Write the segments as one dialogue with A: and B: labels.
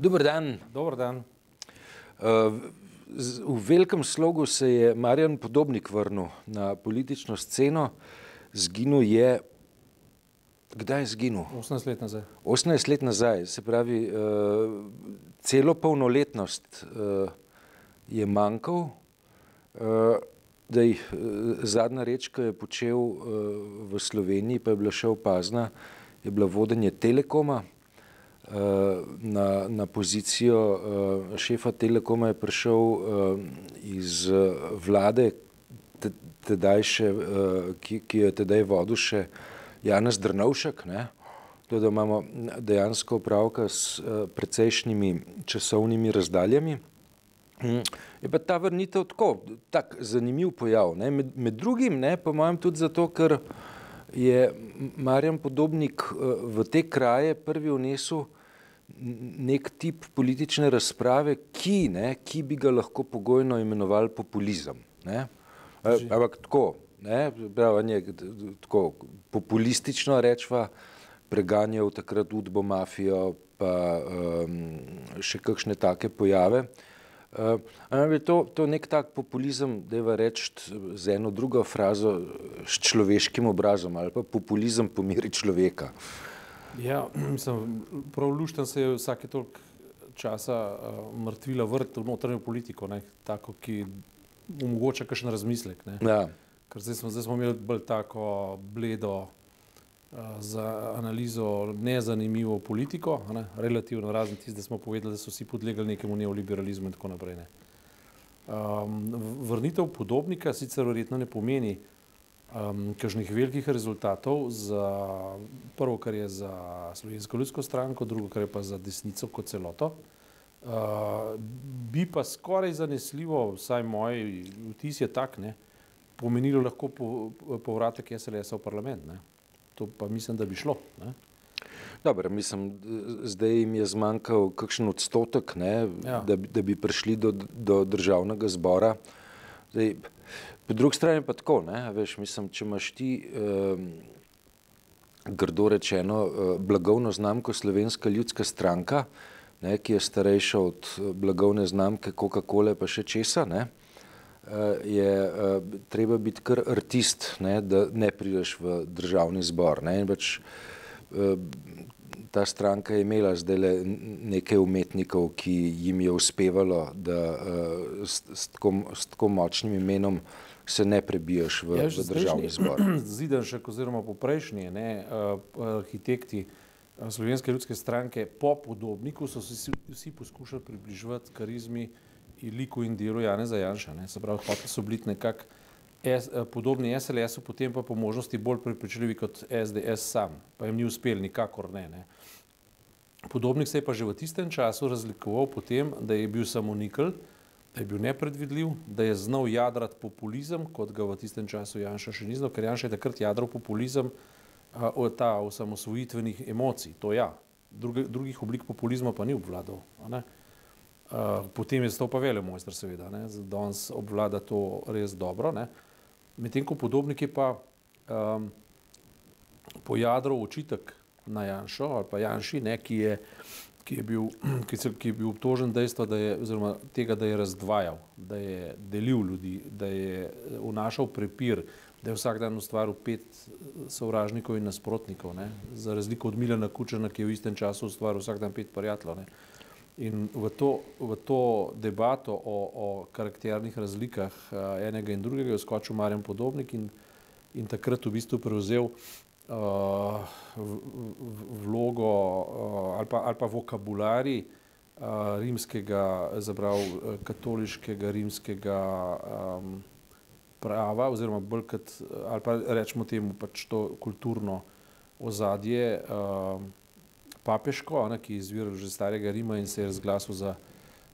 A: Dober dan.
B: Dobar dan.
A: Uh, V velikem slogu se je Marjan Podobnik vrnil na politično sceno. Zginil je, kdaj je zginil?
B: 18 let nazaj.
A: 18 let nazaj, se pravi, uh, celo polnoletnost uh, je manjkal. Uh, dej, uh, zadnja reč, ki je počel v Sloveniji, pa je bila še opazna, je bila vodenje Telekoma. Uh, na, na pozicijo uh, šefa Telekoma je prišel uh, iz vlade, te- tedaj še, ki, ki je tedaj vodil še Janez Drnovšek. Ne? To, da imamo dejansko opravka s precejšnjimi časovnimi razdaljami. Je pa ta vrnitev tako, tak zanimiv pojav. Ne? Med, med drugim, ne, po mojem, tudi zato, ker je Marjan Podobnik eh, v te kraje prvi vnesel nek tip politične razprave, ki, ne, ki bi ga lahko pogojno imenovali populizem. Ne? Ampak tako, ne, prav, on je t- t- tako populistično rečva, preganjal takrat udbo mafijo, pa um, še kakšne take pojave. Uh, je to, to nek tak populizem, da je reči z eno drugo frazo, s človeškim obrazom ali pa populizem pomiri človeka.
B: Ja, mislim, prav lušten se je vsake toliko časa uh, mrtvila vrt v notranjo politiko, ne, tako, ki omogoča kakšen razmislek. Ne.
A: Ja.
B: Ker zdaj smo, zdaj smo imeli bolj tako bledo uh, za analizo nezanimivo politiko, ne, relativno razen tisti, da smo povedali, da so vsi podlegali nekemu neoliberalizmu in tako naprej. Ne. Um, vrnitev podobnika sicer verjetno ne pomeni um, kakšnih velikih rezultatov za prvo, kar je za Slovensko ljudsko stranko, drugo, kar je pa za desnico kot celoto. Uh, bi pa skoraj zanesljivo, vsaj moj vtis je tak, ne, pomenilo lahko po, povratek SLS-a v parlament. Ne. To pa mislim, da bi šlo. Ne.
A: Dobro, mislim, zdaj jim je zmanjkal kakšen odstotek, ne,
B: Ja.
A: da, bi- da bi prišli do, do državnega zbora. Zdaj, po drugi strani pa tako, ne, veš, mislim, če imaš ti um, grdo rečeno uh, blagovno znamko Slovenska ljudska stranka, ne, ki je starejša od eh, blagovne znamke Coca-Cola pa še česa, ne, eh, je eh, treba biti kar artist, ne, da ne prideš v državni zbor. Ne, in pač, eh, ta stranka je imela zdaj le nekaj umetnikov, ki jim je uspevalo, da eh, s, s, tako, s tako močnim imenom se ne prebiješ v,
B: Ja,
A: v državni zbor.
B: Zidanšek oziroma poprejšnji ne, uh, arhitekti uh, Slovenske ljudske stranke po podobniku so se vsi, vsi poskušali približevati karizmi in liku in delu Janeza Janša. Ne. Se pravi, hoteli so biti nekako S, eh, podobni SLS-u, potem pa po možnosti bolj prepričljivi kot SDS sam. Pa jim ni uspel, nikakor ne. ne. Podobnik se je pa že v tistem času razlikoval po tem, da je bil samo nikl, da je bil nepredvidljiv, da je znal jadrati populizem, kot ga v tistem času Janša še ni znal, ker Janša je takrat jadral populizem, a, o, ta osamosvojitvenih emocij, to ja, Druge, drugih oblik populizma pa ni obvladal. a. A, Potem je stal pa vele mojster, seveda, ne. Danes obvlada to res dobro. Medtem ko podobnik je pa um, pojadral očitek na Janšo ali pa Janši, ne, ki, je, ki, je bil, ki, se, ki je bil obtožen dejstva, da je, oziroma tega, da je razdvajal, da je delil ljudi, da je vnašal prepir, da je vsak dan ustvaril pet sovražnikov in nasprotnikov, ne, za razliko od Milana Kučana, ki je v istem času ustvaril vsak dan pet prijateljev. In v to, v to debato o, o karakternih razlikah a, enega in drugega je skočil Marjan Podobnik in, in takrat v bistvu prevzel vlogo uh, ali, pa, ali pa vokabularij uh, rimskega, zabrav katoliškega rimskega um, prava, oziroma bolj kot, ali pa rečemo temu pač to kulturno ozadje uh, papeško, ne, ki je izviral že starega Rima in se je razglasil za,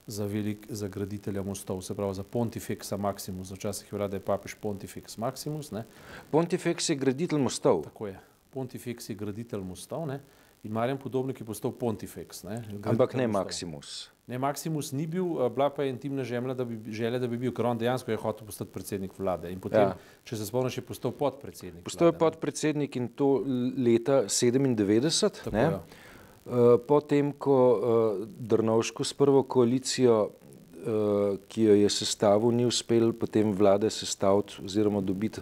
B: za velik za graditelja mostov, se pravi za Pontifexa Maximus, včasih je bila, da je papež Pontifex Maximus, ne,
A: Pontifex je graditelj mostov.
B: tako je. Pontifex je graditelj mostov, ne, in Marjan Podobnik je postal Pontifex. Ne,
A: Ampak ne
B: mostov.
A: Maximus.
B: Ne, Maximus ni bil, a, bila pa je intimna želja, da bi, želja, da bi bil, ker on dejansko je hotel postati predsednik vlade. In potem,
A: Ja.
B: če se spomniš, je postal podpredsednik.
A: Postal je podpredsednik in to leta 97.
B: Tako,
A: ne.
B: ja.
A: Potem, ko Drnovško s prvo koalicijo, ki jo je sestavil, ni uspel potem vlade sestaviti oziroma dobiti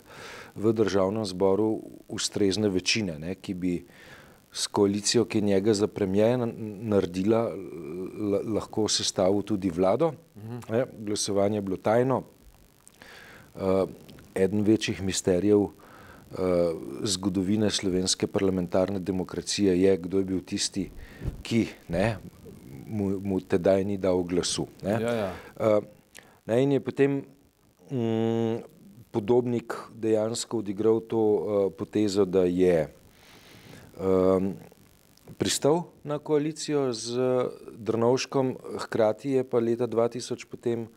A: v državnem zboru ustrezne večine, ne, ki bi s koalicijo, ki je njega za premijer naredila, lahko sestavil tudi vlado. Ne, glasovanje je bilo tajno. Eden večjih misterijev zgodovine slovenske parlamentarne demokracije je, kdo je bil tisti, ki ne, mu, mu tedaj ni dal glasu. Ne.
B: Ja, ja.
A: Ne, in je potem mm, podobnik dejansko odigral to uh, potezo, da je um, pristal na koalicijo z Drnovškom, hkrati je pa leta 2000 potem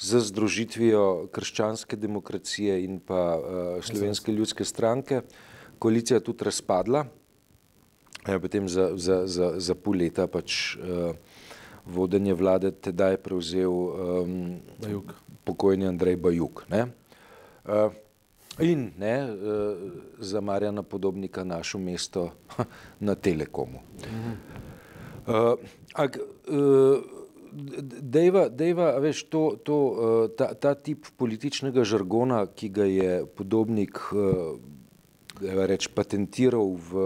A: z združitvijo krščanske demokracije in pa uh, slovenske ljudske stranke koalicija tudi razpadla. Je potem za, za, za, za pol leta pač uh, vodenje vlade tedaj prevzel um, pokojni Andrej Bajuk. Ne? Uh, in ne, uh, za Marjana podobnika našo mesto na Telekomu. Uh, ak, uh, dejva, dejva, veš, to, to, uh, ta, ta tip političnega žargona, ki ga je podobnik uh, reč, patentiral v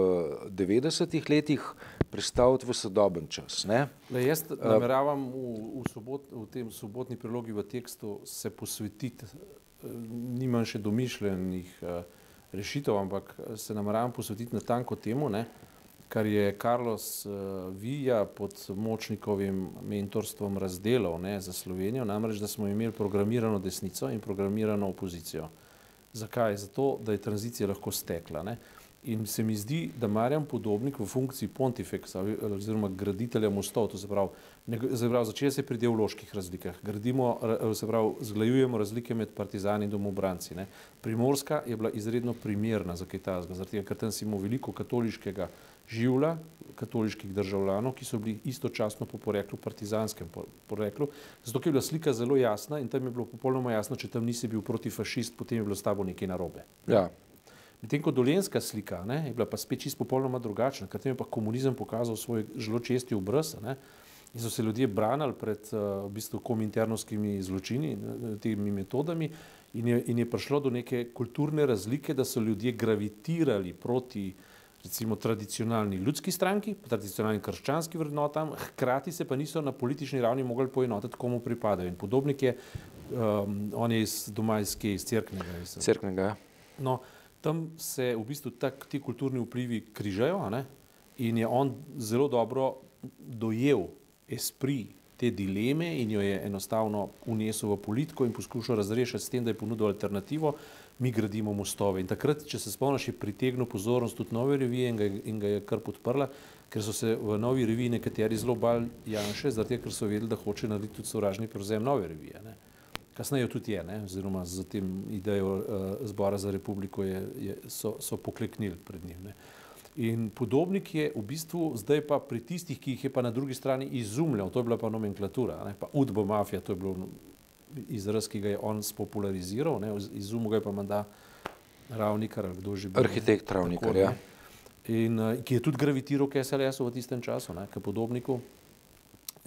A: 90-ih letih, predstaviti v sodoben čas. Ne?
B: Le jaz nameravam v, v, sobot, v tem sobotni prilogi v tekstu se posvetiti, nimam še domišljenih rešitev, ampak se nameravam posvetiti na tanko temu, ne? Kar je Carlos Vija pod močnikovim mentorstvom razdelal ne, za Slovenijo, namreč da smo imeli programirano desnico in programirano opozicijo. Zakaj? Zato, da je tranzicija lahko stekla. Ne? In se mi zdi, da Marjan Podobnik v funkciji pontifeksa oziroma graditelja mostov, to se pravi, pravi začne se pri ideoloških razlikah, gradimo, se pravi, zglajujemo razlike med partizani in domobranci. Ne? Primorska je bila izredno primerna za tazga, zaradi tega, ker tam si imel veliko katoliškega življa, katoliških državljanov, ki so bili istočasno po poreklu partizanskem poreklu, zato je bila slika zelo jasna in tam je bilo popolnoma jasno, če tam nisi bil protifašist, potem je bilo s tabo nekaj narobe.
A: Ja.
B: Medtem ko dolenska slika ne, je bila pa spet čisto popolnoma drugačna, ker tam je pa komunizem pokazal svoj zelo česti obraz ne, in so se ljudje branili pred uh, v bistvu kominternovskimi zločini, temi metodami in je, in je prišlo do neke kulturne razlike, da so ljudje gravitirali proti uh, recimo tradicionalni ljudski stranki, tradicionalnim krščanskim vrednotam, hkrati se pa niso na politični ravni mogli poenotiti, komu pripadajo. In podobnik je, um, on je iz doma iz iz crknega. Iz,
A: crknega, ja.
B: No, tam se v bistvu tak, ti kulturni vplivi križajo ne? in je on zelo dobro dojel esprit te dileme in jo je enostavno unesel v politiko in poskušal razrešiti s tem, da je ponudil alternativo, mi gradimo mostove. In takrat, če se spomniš, je pritegnil pozornost tudi nove revije in ga, in ga je kar podprla, ker so se v novi reviji nekateri zelo bali Janše, zato ker so vedeli, da hoče narediti tudi sovražni prevzem nove revije. Ne. Kasneje tudi je, ne, oziroma z tem idejo uh, zbora za republiko je, je, so, so pokleknili pred njim. Ne. In podobnik je v bistvu zdaj pa pri tistih, ki jih je pa na drugi strani izumljal, to je bila pa nomenklatura, ne, pa udbo mafija, to je bilo izraz, ki ga je on spopulariziral, ne, izumil ga je pa menda Ravnikar, kdo že bil.
A: Arhitekt Ravnikar, ja.
B: In uh, ki je tudi gravitiral k SLS-u v tistem času, ne, k podobniku.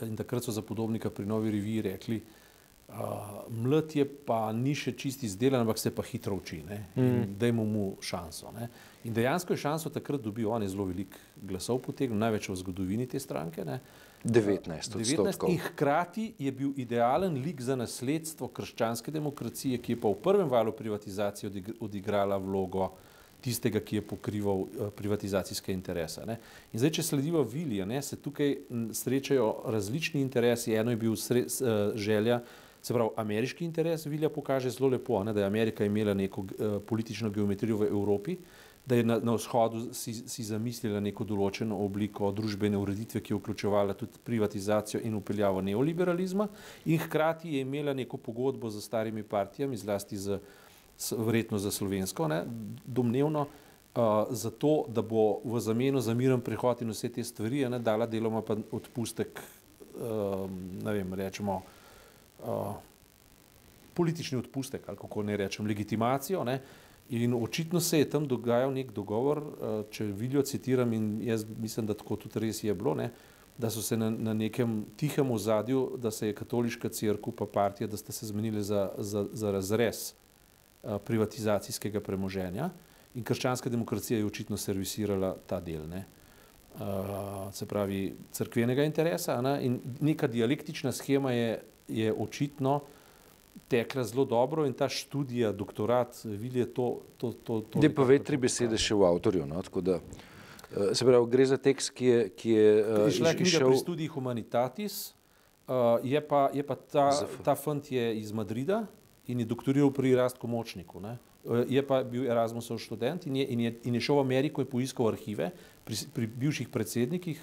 B: In takrat so za podobnika pri Novi reviji rekli, uh, mlad je pa ni še čisti izdelan, ampak se pa hitro uči, ne, mm. dajmo mu šanso. Ne. In dejansko je šanso takrat dobil, on je zelo velik glasov potegnil, največ v zgodovini te stranke, ne.
A: 19 odstotkov.
B: In hkrati je bil idealen lik za nasledstvo krščanske demokracije, ki je pa v prvem valu privatizacije odigrala vlogo tistega, ki je pokrival uh, privatizacijske interese. Ne. In zdaj, če slediva Vilija, ne, se tukaj srečajo različni interesi. Eno je bil sre, uh, želja, se pravi, ameriški interes Vilija pokaže zelo lepo, ne, da je Amerika imela neko uh, politično geometrijo v Evropi, uh, da je na, na vzhodu si, si zamislila neko določeno obliko družbene ureditve, ki je vključevala tudi privatizacijo in upeljavo neoliberalizma, in hkrati je imela neko pogodbo z starimi partijami, zlasti z, verjetno za slovensko, ne, domnevno, uh, zato, da bo v zameno za miren prehod in vse te stvari ne, dala deloma pa odpustek, uh, ne vem, rečemo, uh, politični odpustek, ali kako ne rečem, legitimacijo. Ne, In očitno se je tam dogajal nek dogovor, uh, če vidijo, citiram, in jaz mislim, da tako tudi res je bilo, ne, da so se na, na nekem tihem ozadju, da se je katoliška crkva pa partija, da sta se zmenili za, za, za razrez uh, privatizacijskega premoženja in krščanska demokracija je očitno servisirala ta del. Ne. Uh, se pravi, crkvenega interesa ne, in neka dialektična schema je, je očitno tekla zelo dobro in ta študija, doktorat, vidi to. to, to, to
A: Dej pove tri besede še v avtorju. No, da, uh, se pravi, gre za tekst, ki je. Ki je uh,
B: Išla je knjiga šel... pri študiji Humanitatis, uh, je pa, je pa ta, ta fant je iz Madrida in je doktoriral pri Rastku Močniku. Ne. Je pa bil Erasmusov študent in je, in, je, in je šel v Ameriko in poiskal arhive pri, pri bivših predsednikih,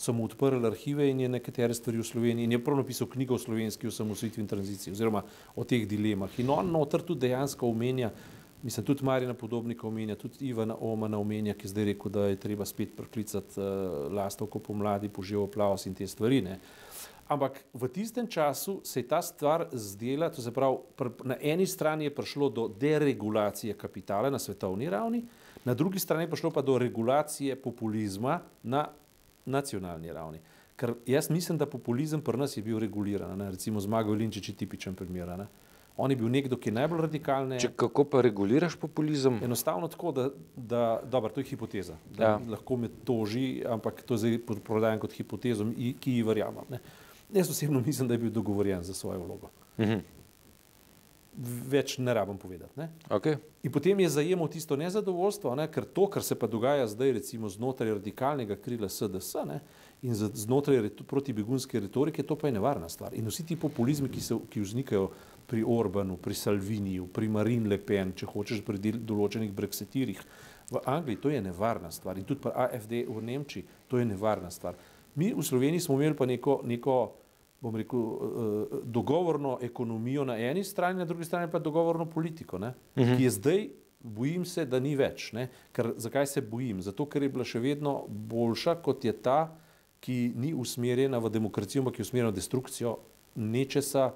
B: so mu odprli arhive in je nekatere stvari v Sloveniji in je prav napisal knjigo o slovenski osamosvojitvi in tranziciji oziroma o teh dilemah. In on notr tudi dejansko omenja, mislim, tudi Marina Podobnika omenja, tudi Ivana Omana omenja, ki je zdaj rekel, da je treba spet priklicati uh, lastovko pomladi, poživo aplavz in te stvari. Ne. Ampak v tistem času se je ta stvar zdela, to se pravi, na eni strani je prišlo do deregulacije kapitala na svetovni ravni, na drugi strani je prišlo pa do regulacije populizma na nacionalni ravni. Ker jaz mislim, da populizem pri nas je bil reguliran. Ne? Recimo Zmago Linčič je tipičen primer. Ne? On je bil nekdo, ki je najbolj radikalen.
A: Kako pa reguliraš populizem?
B: Enostavno tako, da, da dobro, to je hipoteza. Ja. Lahko me toži, ampak to zdaj prodajam kot hipotezo, ki ji verjamem. Ne? Jaz osebno mislim, da je bil dogovorjen za svojo vlogo. Mhm. Več ne rabim povedati. Ne?
A: Okay.
B: In potem je zajemal tisto nezadovoljstvo, ne? ker to, kar se pa dogaja zdaj, recimo znotraj radikalnega krila SDS ne? in znotraj protibegunske retorike, to pa je nevarna stvar. In vsi ti populizmi, ki, se, ki vznikajo pri Orbanu, pri Salviniju, pri Marine Le Pen, če hočeš pri del, določenih brexitirjih v Angliji, to je nevarna stvar. In tudi pri AFD v Nemčiji, to je nevarna stvar. Mi v Sloveniji smo imeli pa neko, neko bom rekel, eh, dogovorno ekonomijo na eni strani, na drugi strani pa dogovorno politiko, uh mhm. -huh. ki je zdaj, bojim se, da ni več. Ker, zakaj se bojim? Zato, ker je bila še vedno boljša kot je ta, ki ni usmerjena v demokracijo, ampak je usmerjena v destrukcijo nečesa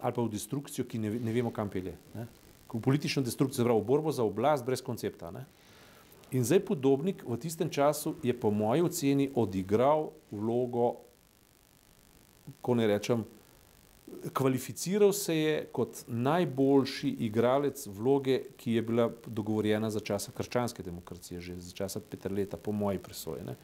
B: ali pa v destrukcijo, ki ne, ne vemo, kam pelje. Ne? V politično destrukcijo, zelo v borbo za oblast brez koncepta. Ne? In zdaj podobnik v tistem času je po moji oceni odigral vlogo ko ne rečem, kvalificiral se je kot najboljši igralec vloge, ki je bila dogovorjena za časa krščanske demokracije, že za časa Petr leta, po moji presoji. Ne.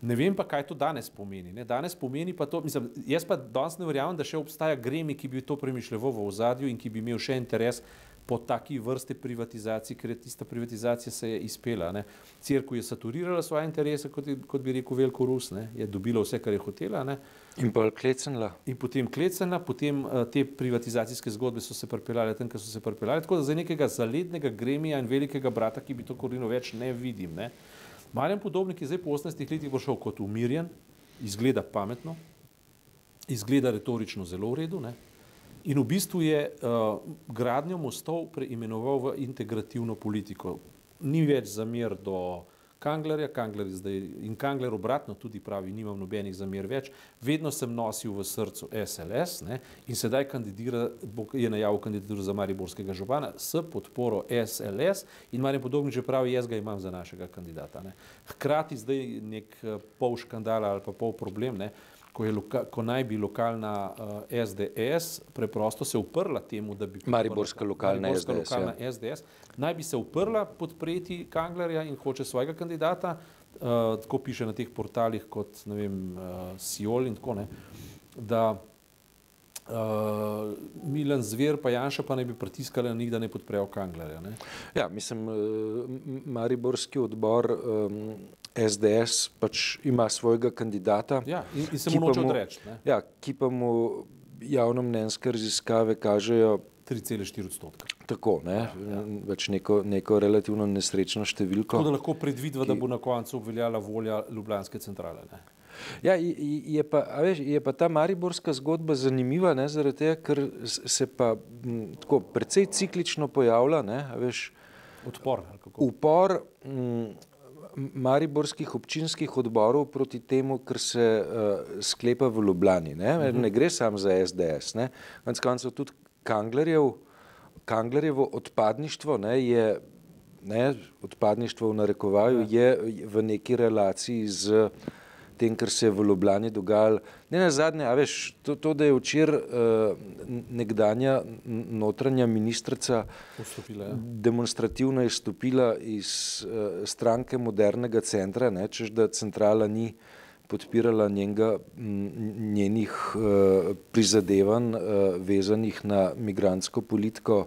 B: ne vem pa, kaj to danes pomeni. Ne. Danes pomeni pa to, mislim, jaz pa danes ne verjamem, da še obstaja gremi, ki bi to premišljal v ozadju in ki bi imel še interes po taki vrsti privatizaciji, ker je tista privatizacija se je izpela. Cerkev je saturirala svoje interese, kot, je, kot bi rekel Veliko Rus, ne. je dobila vse, kar je hotela. Ne.
A: In pa klecnila.
B: In potem klecnila, potem uh, te privatizacijske zgodbe so se pripeljale tam, kjer so se pripeljale. Tako da za nekega zalednega gremija in velikega brata, ki bi to korino več ne vidim. Ne. Marjan Podobnik je zdaj po 18 letih prišel kot umirjen, izgleda pametno, izgleda retorično zelo v redu ne. In v bistvu je uh, gradnjo mostov preimenoval v integrativno politiko. Ni več zamer do Kanglerja, Kangler zdaj, in Kangler obratno tudi pravi, nimam nobenih zamer več, vedno sem nosil v srcu SLS ne, in sedaj kandidira, je najavil kandidaturo za Mariborskega župana s podporo SLS in Marjan Podobnik že pravi, jaz ga imam za našega kandidata. Ne. Hkrati zdaj nek eh, pol škandala ali pa pol problem, ne, ko, je, ko naj bi lokalna uh, eh, SDS preprosto se uprla temu, da bi
A: Mariborska lokalna,
B: Mariborska
A: SDS,
B: lokalna ja. SDS, naj bi se uprla podpreti Kanglerja in hoče svojega kandidata, uh, tako piše na teh portalih kot vem, uh, Siol in tako ne, da Uh, Milan Zver pa Janša pa ne bi pritiskali na njih, da ne podprejo Kanglerja. Ne?
A: Ja, mislim, Mariborski odbor um, SDS pač ima svojega kandidata.
B: Ja, in, in se mu noče odreči.
A: Ja, ki pa mu javno mnenjske raziskave kažejo
B: 3,4 odstotka.
A: Tako, ne, ja, ja. več neko, neko relativno nesrečno številko.
B: Tako da lahko predvidva, ki... da bo na koncu obveljala volja Ljubljanske centrale. Ne?
A: Ja, je pa, veš, je pa ta mariborska zgodba zanimiva, ne, zaradi tega, ker se pa m, tako precej ciklično pojavlja. Ne, veš,
B: Odpor.
A: Upor. M, mariborskih občinskih odborov proti temu, kar se uh, sklepa v Ljubljani. Ne, uh -huh. ne gre samo za SDS. Ne. Konec koncev tudi Kanglerjev, Kanglerjevo odpadništvo ne, je ne, odpadništvo v narekovaju je v neki relaciji z tem, kar se je v Ljubljani dogajalo. Ne na zadnje, a veš, to, to da je včeraj uh, nekdanja notranja ministrica
B: Vstopila, ja.
A: demonstrativno izstopila iz uh, stranke modernega centra, ne, češ da centrala ni podpirala njenega, njenih uh, prizadevanj uh, vezanih na migransko politiko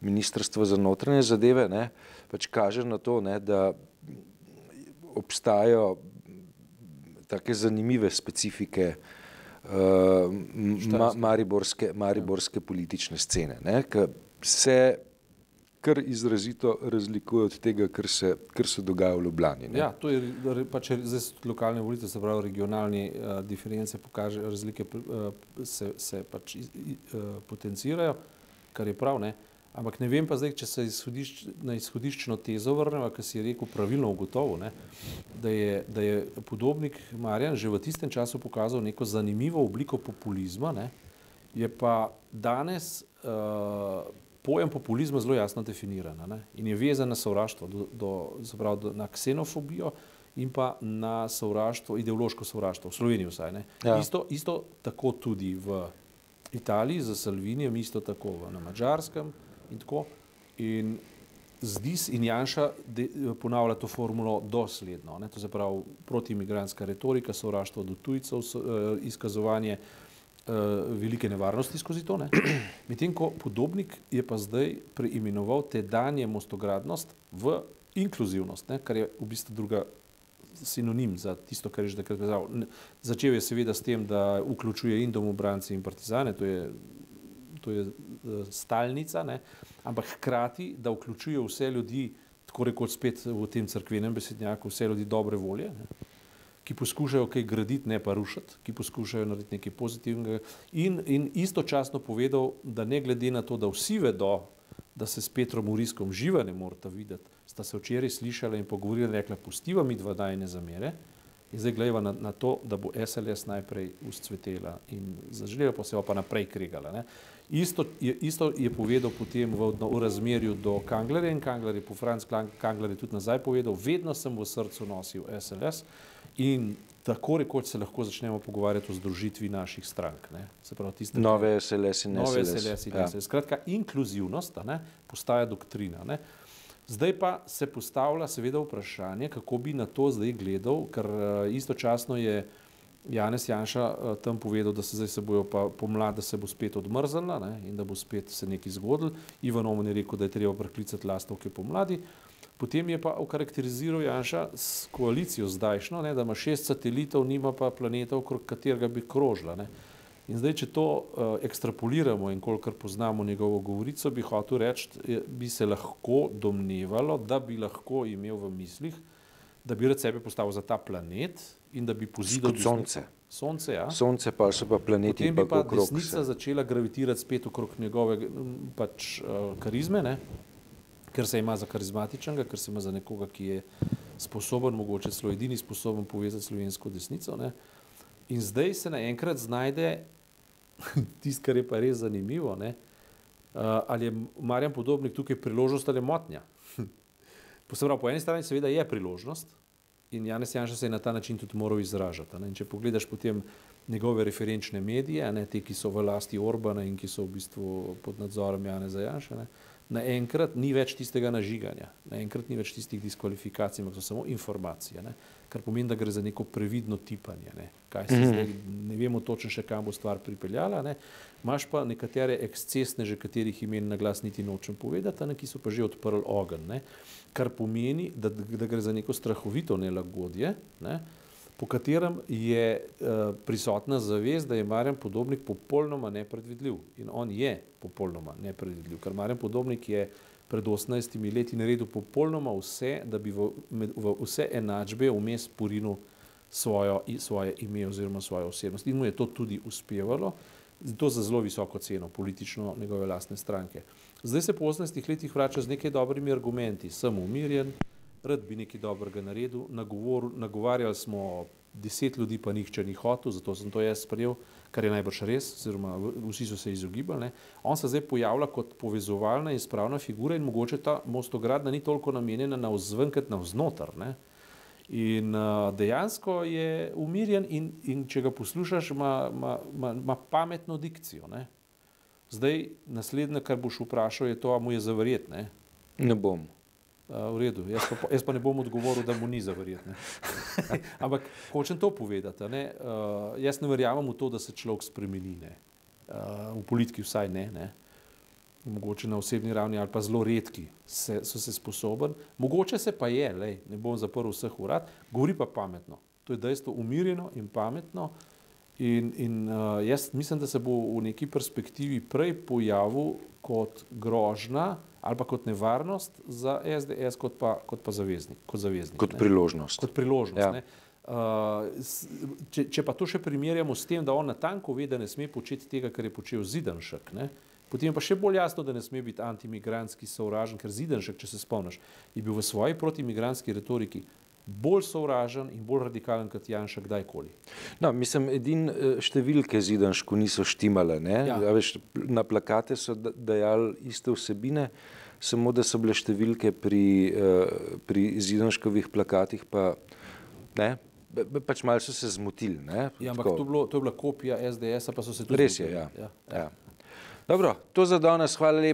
A: Ministrstva za notranje zadeve, ne, pač kaže na to, ne, da obstajajo take zanimive specifike uh, ma, mariborske, mariborske politične scene, ne, ki se kar izrazito razlikuje od tega, kar se, kar se dogaja v Ljubljani. Ne.
B: Ja, to je pač zdaj lokalne volitve, se pravi regionalni uh, diference pokaže, razlike uh, se, se pač iz, uh, potencirajo, kar je prav, ne. Ampak ne vem pa zdaj, če se izhodišč, na izhodiščno tezo vrnemo, ker si je rekel pravilno ugotovo, ne, da, je, da je podobnik Marjan že v tistem času pokazal neko zanimivo obliko populizma, ne, je pa danes uh, pojem populizma zelo jasno definiran ne, in je vezan na sovraštvo, do, do, zaprav, do, na ksenofobijo in pa na sovraštvo, ideološko sovraštvo, v Sloveniji vsaj. Ne. Ja. Isto, isto tako tudi v Italiji za Salvinijem, isto tako na Mačarskem in tako. In zdi se, in Janša de, ponavlja to formulo dosledno, ne? to se pravi protiimigranska retorika, sovraštvo do tujcev, so, uh, izkazovanje uh, velike nevarnosti skozi to. Medtem ko podobnik je pa zdaj preimenoval te danje mostogradnost v inkluzivnost, ne? kar je v bistvu druga sinonim za tisto, kar je že takrat kazal. Začel je seveda s tem, da vključuje in domobranci in partizane, to je to je uh, stalnica, ne? ampak hkrati, da vključuje vse ljudi, tako rekoč spet v tem crkvenem besednjaku, vse ljudi dobre volje, ne? ki poskušajo kaj graditi, ne pa rušiti, ki poskušajo narediti nekaj pozitivnega. In, in istočasno povedal, da ne glede na to, da vsi vedo, da se s Petrom Uriskom živa ne morata videti, sta se včeraj slišala in pogovorila, rekla, pustiva mi dva dajne zamere. In zdaj gledamo na, na to, da bo SLS najprej uscvetela in zaželela, pa se bo pa naprej krigala. Ne. Isto je, isto je povedal potem v, v razmerju do Kanglerja in Kangler je po Franc Kangler je tudi nazaj povedal, vedno sem v srcu nosil SLS in tako rekoč se lahko začnemo pogovarjati o združitvi naših strank. Ne.
A: Se pravi, tiste, nove SLS in
B: nove SLS. SLS in ja. SLS. Skratka, inkluzivnost ne, postaja doktrina. Ne. Zdaj pa se postavlja seveda vprašanje, kako bi na to zdaj gledal, ker uh, istočasno je uh, Janez Janša uh, tam povedal, da se zdaj se bojo pa pomlad, da se bo spet odmrznila ne, in da bo spet se nekaj zgodilo. Ivan Omen je rekel, da je treba preklicati lastovke pomladi. Potem je pa okarakteriziral Janša s koalicijo zdajšno, ne, da ima šest satelitov, nima pa planeta, okrog katerega bi krožila. Ne. In zdaj, če to uh, ekstrapoliramo in kolikor poznamo njegovo govorico, bi hotel reči, bi se lahko domnevalo, da bi lahko imel v mislih, da bi rad sebe postavil za ta planet in da bi pozidal
A: sonce.
B: Sonce, ja.
A: sonce pa so pa planeti.
B: Potem bi pa, desnica začela gravitirati spet okrog njegove pač, uh, karizme, ne? ker se ima za karizmatičnega, ker se ima za nekoga, ki je sposoben, mogoče celo edini sposoben povezati slovensko desnico. Ne? In zdaj se naenkrat znajde tisto, kar je pa res zanimivo. Ne? Uh, ali je Marjan Podobnik tukaj priložnost ali motnja? Posebno po eni strani seveda je priložnost, in Janez Janša se je na ta način tudi moral izražati. Ne? In če pogledaš potem njegove referenčne medije, ne? te, ki so v lasti Orbana in ki so v bistvu pod nadzorom Janeza Janša, ne? naenkrat ni več tistega nažiganja, naenkrat ni več tistih diskvalifikacij, ampak so samo informacije, ne? Kar pomeni, da gre za neko previdno tipanje. Ne, mm -hmm. zdaj, ne vemo točno še, kam bo stvar pripeljala. Ne? Maš pa nekatere ekscesne, katerih imen na glas niti nočem povedati, ne? ki so pa že odprli ogen. Ne? Kar pomeni, da, da gre za neko strahovito nelagodje. Ne? Po katerem je uh, prisotna zavest, da je Marjan Podobnik popolnoma nepredvidljiv. In on je popolnoma nepredvidljiv, ker Marjan Podobnik je pred 18 leti naredil popolnoma vse, da bi v, med, v vse enačbe vmes porinil svojo, svoje ime oziroma svojo osebnost. In mu je to tudi uspevalo, to za zelo visoko ceno, politično njegove lastne stranke. Zdaj se po 18 letih vrača z nekaj dobrimi argumenti. Sem umirjen, rad bi nekaj dobrega naredil, nagovor, nagovarjali smo deset ljudi, pa nihče ni hotel, zato sem to jaz sprejel, kar je najbrž res, oziroma vsi so se izogibali. Ne. On se zdaj pojavlja kot povezovalna in spravna figura in mogoče ta mostogradna ni toliko namenjena na vzven, kot na vznoter. Ne. In uh, dejansko je umirjen, in, in če ga poslušaš, ima, ima, ima, ima pametno dikcijo. Ne. Zdaj, naslednje, kar boš vprašal, je to, ali mu je zaverjet. Ne,
A: ne bom.
B: Uh, v redu, jaz pa, jaz pa ne bom odgovoril, da mu ni zaverjetno. Ampak hočem to povedati. Ne? Uh, jaz ne verjamem v to, da se človek spremeni. Uh, v politiki vsaj ne. ne? Mogoče na osebni ravni ali pa zelo redki se, so se sposobni. Mogoče se pa je, lej, ne bom zaprl vseh urad, govori pa pametno. To je dejstvo umirjeno in pametno. In, in uh, jaz mislim, da se bo v neki perspektivi prej pojavil kot grožna ali pa kot nevarnost za SDS, kot pa, kot pa zaveznik. Kot, zaveznik,
A: kot priložnost.
B: Kot priložnost ja. uh, če, če pa to še primerjamo s tem, da on na tanko ve, da ne sme početi tega, kar je počel Zidanšek, ne? potem je pa še bolj jasno, da ne sme biti antimigranski sovražen, ker Zidanšek, če se spomniš, je bil v svoji protimigranski retoriki bolj sovražen in bolj radikalen kot Janša kdajkoli.
A: No, mislim, edin eh, številke zidanšku niso štimale. Ja. Ja, veš, na plakate so dajali iste vsebine, samo da so bile številke pri, eh, pri zidanškovih plakatih pa ne. Pač malo so se zmotili.
B: Ja, ampak to, bilo, to je bila kopija SDS, pa so se tudi.
A: Res je, ja. ja. ja. Dobro, to za danes, hvala lepa.